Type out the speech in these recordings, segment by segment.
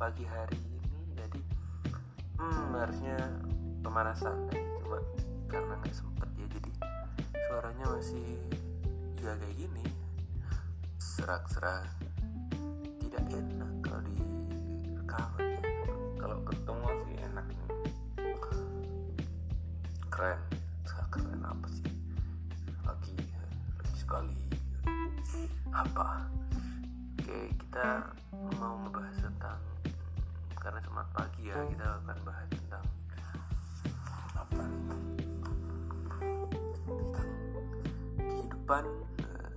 pagi hari ini jadi hmm harusnya pemanasan nih cuma karena nggak sempet ya jadi suaranya masih ya kayak gini. Serak-serak tidak enak kalau di rekaman ya. Kalau ketemu sih enak. Keren keren apa sih? Lagi lagi sekali apa? Oke kita mau ngebahas tentang karena semangat pagi ya. Kita akan bahas tentang apa? Tentang kehidupan eh,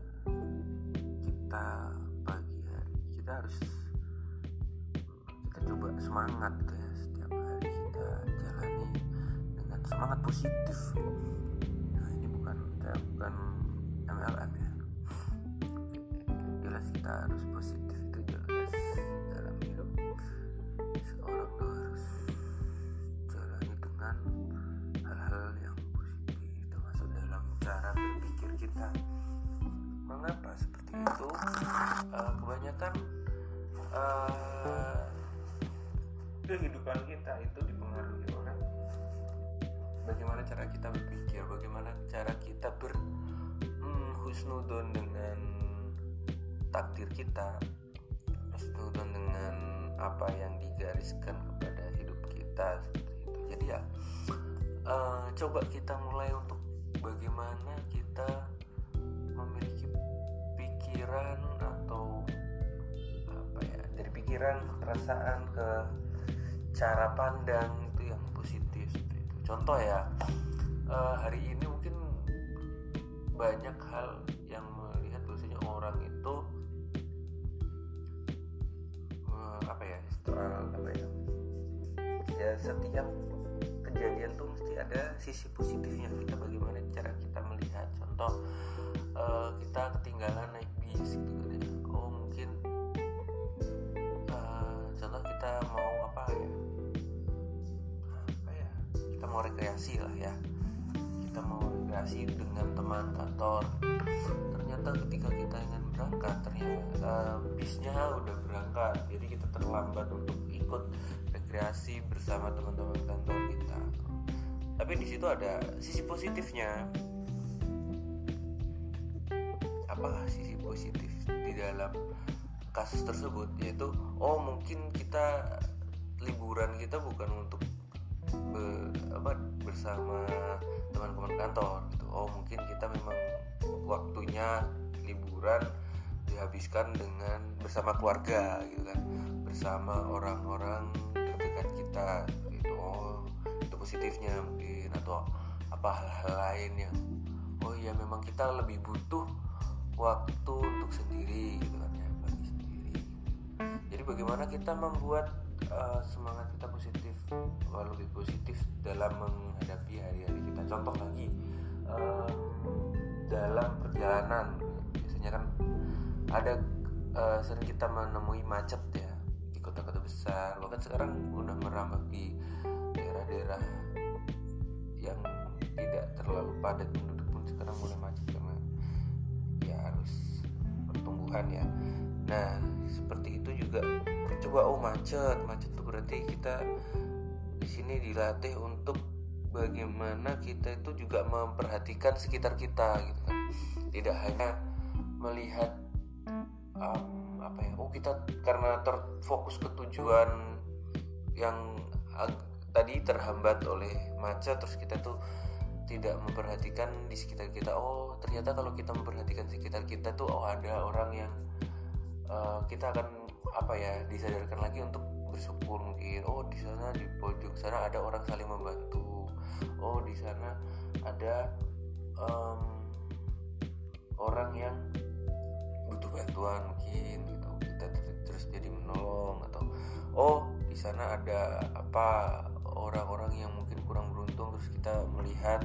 kita pagi hari. Kita harus kita coba semangat ya. Setiap hari kita jalani dengan semangat positif. Nah ini bukan saya bukan MLM ya. Jelas kita harus positif kita mengapa seperti itu? Eh, kebanyakan eh, kehidupan kita itu dipengaruhi oleh bagaimana cara kita berpikir bagaimana cara kita ber hmm, husnudon dengan takdir kita husnudon dengan apa yang digariskan kepada hidup kita seperti itu. Jadi ya eh, coba kita mulai untuk bagaimana kita pikiran ke perasaan ke cara pandang itu yang positif seperti itu. Contoh ya eh, hari ini mungkin banyak hal yang melihat bahwasanya orang itu eh, apa ya soal apa ya ya setiap kejadian tuh mesti ada sisi positifnya. Kita bagaimana cara kita melihat? Contoh mau rekreasi lah ya. Kita mau rekreasi dengan teman kantor. Ternyata ketika kita ingin berangkat ternyata eh, bisnya udah berangkat. Jadi kita terlambat untuk ikut rekreasi bersama teman-teman kantor kita. Tapi di situ ada sisi positifnya. Apa sisi positif di dalam kasus tersebut? Yaitu oh mungkin kita liburan kita bukan untuk be- apa, bersama teman-teman kantor gitu. Oh mungkin kita memang waktunya liburan dihabiskan dengan bersama keluarga gitu kan. Bersama orang-orang terdekat kita gitu. Oh itu positifnya mungkin atau apa hal-hal lain yang oh iya memang kita lebih butuh waktu untuk sendiri gitu kan ya bagi sendiri. Jadi bagaimana kita membuat uh, semangat kita positif uh, lebih positif dalam menghadapi hari-hari kita. Contoh lagi um, dalam perjalanan biasanya kan ada uh, sering kita menemui macet ya di kota-kota besar. Bahkan sekarang udah merambah di daerah-daerah yang tidak terlalu padat penduduk pun sekarang mulai macet karena ya harus pertumbuhan ya. Nah seperti itu juga coba oh macet macet itu berarti kita di sini dilatih untuk bagaimana kita itu juga memperhatikan sekitar kita gitu kan. Tidak hanya melihat um, apa ya oh kita karena terfokus ke tujuan yang tadi terhambat oleh macet terus kita tuh tidak memperhatikan di sekitar kita. Oh ternyata kalau kita memperhatikan sekitar kita tuh oh ada orang yang uh, kita akan apa ya disadarkan lagi untuk bersyukur mungkin. Oh di sana di pojok sana ada orang saling membantu. Oh di sana ada um, orang yang butuh bantuan mungkin gitu. Kita ter- terus jadi menolong atau oh di sana ada apa orang-orang yang mungkin kurang beruntung terus kita melihat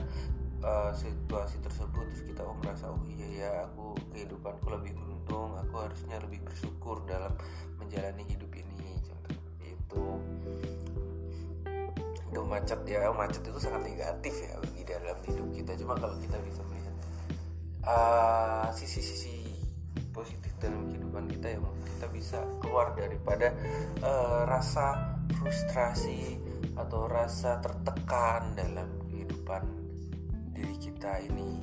uh, situasi tersebut terus kita oh merasa oh iya ya aku kehidupanku lebih beruntung aku harusnya lebih bersyukur dalam menjalani hidup ini contoh itu. Itu macet ya macet itu sangat negatif ya di dalam hidup kita cuma kalau kita bisa melihat uh, sisi-sisi positif dalam kehidupan kita ya mungkin kita bisa keluar daripada uh, rasa frustrasi atau rasa tertekan dalam kehidupan kita ini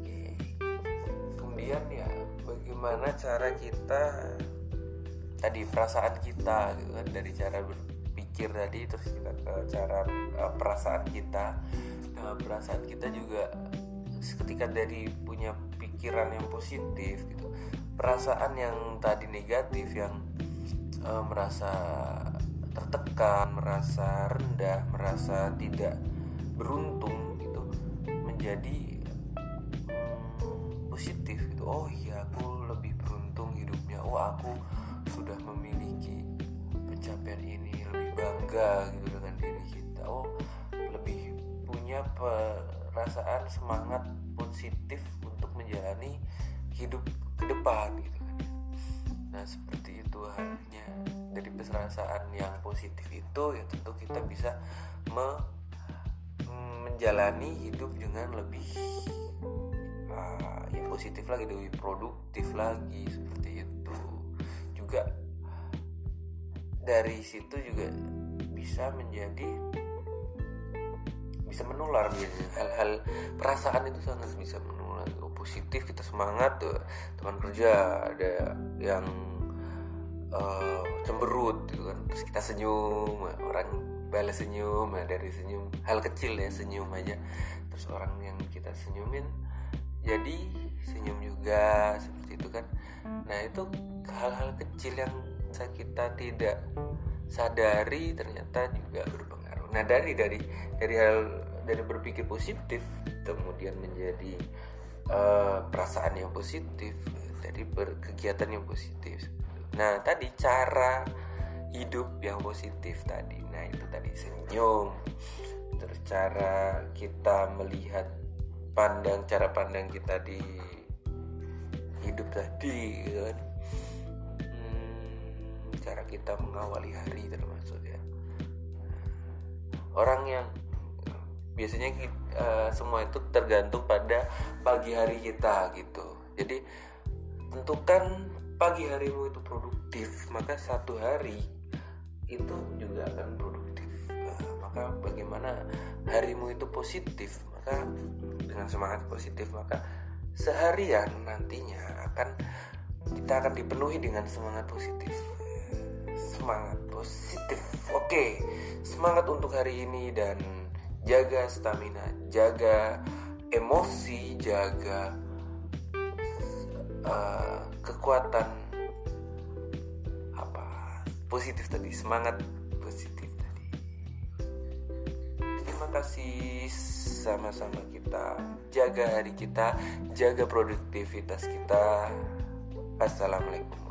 Oke. kemudian ya bagaimana cara kita tadi perasaan kita gitu kan dari cara berpikir tadi terus kita ke cara uh, perasaan kita nah, perasaan kita juga ketika dari punya pikiran yang positif gitu perasaan yang tadi negatif yang uh, merasa tertekan merasa rendah merasa tidak beruntung menjadi um, positif gitu. Oh iya aku lebih beruntung hidupnya. Oh aku sudah memiliki pencapaian ini lebih bangga gitu dengan diri kita. Oh lebih punya perasaan semangat positif untuk menjalani hidup ke depan gitu kan. Nah seperti itu halnya. Dari perasaan yang positif itu ya tentu kita bisa me, menjalani hidup dengan lebih uh, ya positif lagi lebih produktif lagi seperti itu. Juga dari situ juga bisa menjadi bisa menular hal-hal perasaan itu sangat bisa menular. Oh, positif kita semangat tuh. Teman kerja ada yang uh, cemberut gitu kan. Terus kita senyum orang balas senyum ya dari senyum. Hal kecil ya senyum aja. Terus orang yang kita senyumin jadi senyum juga seperti itu kan. Nah itu hal-hal kecil yang kita tidak sadari ternyata juga berpengaruh. Nah dari dari dari hal dari berpikir positif kemudian menjadi uh, perasaan yang positif dari berkegiatan yang positif. Nah tadi cara hidup yang positif tadi. Nah itu tadi senyum. Terus cara kita melihat pandang cara pandang kita di hidup tadi kan? Hmm, cara kita mengawali hari termasuk ya. Orang yang biasanya uh, semua itu tergantung pada pagi hari kita gitu. Jadi tentukan pagi harimu itu produktif maka satu hari itu juga akan produktif. Uh, maka bagaimana harimu itu positif maka dengan semangat positif maka seharian nantinya akan kita akan dipenuhi dengan semangat positif. Semangat positif. Oke semangat untuk hari ini dan jaga stamina jaga emosi jaga uh, kekuatan positif tadi semangat positif tadi. Terima kasih sama-sama kita. Jaga hari kita jaga produktivitas kita. Assalamualaikum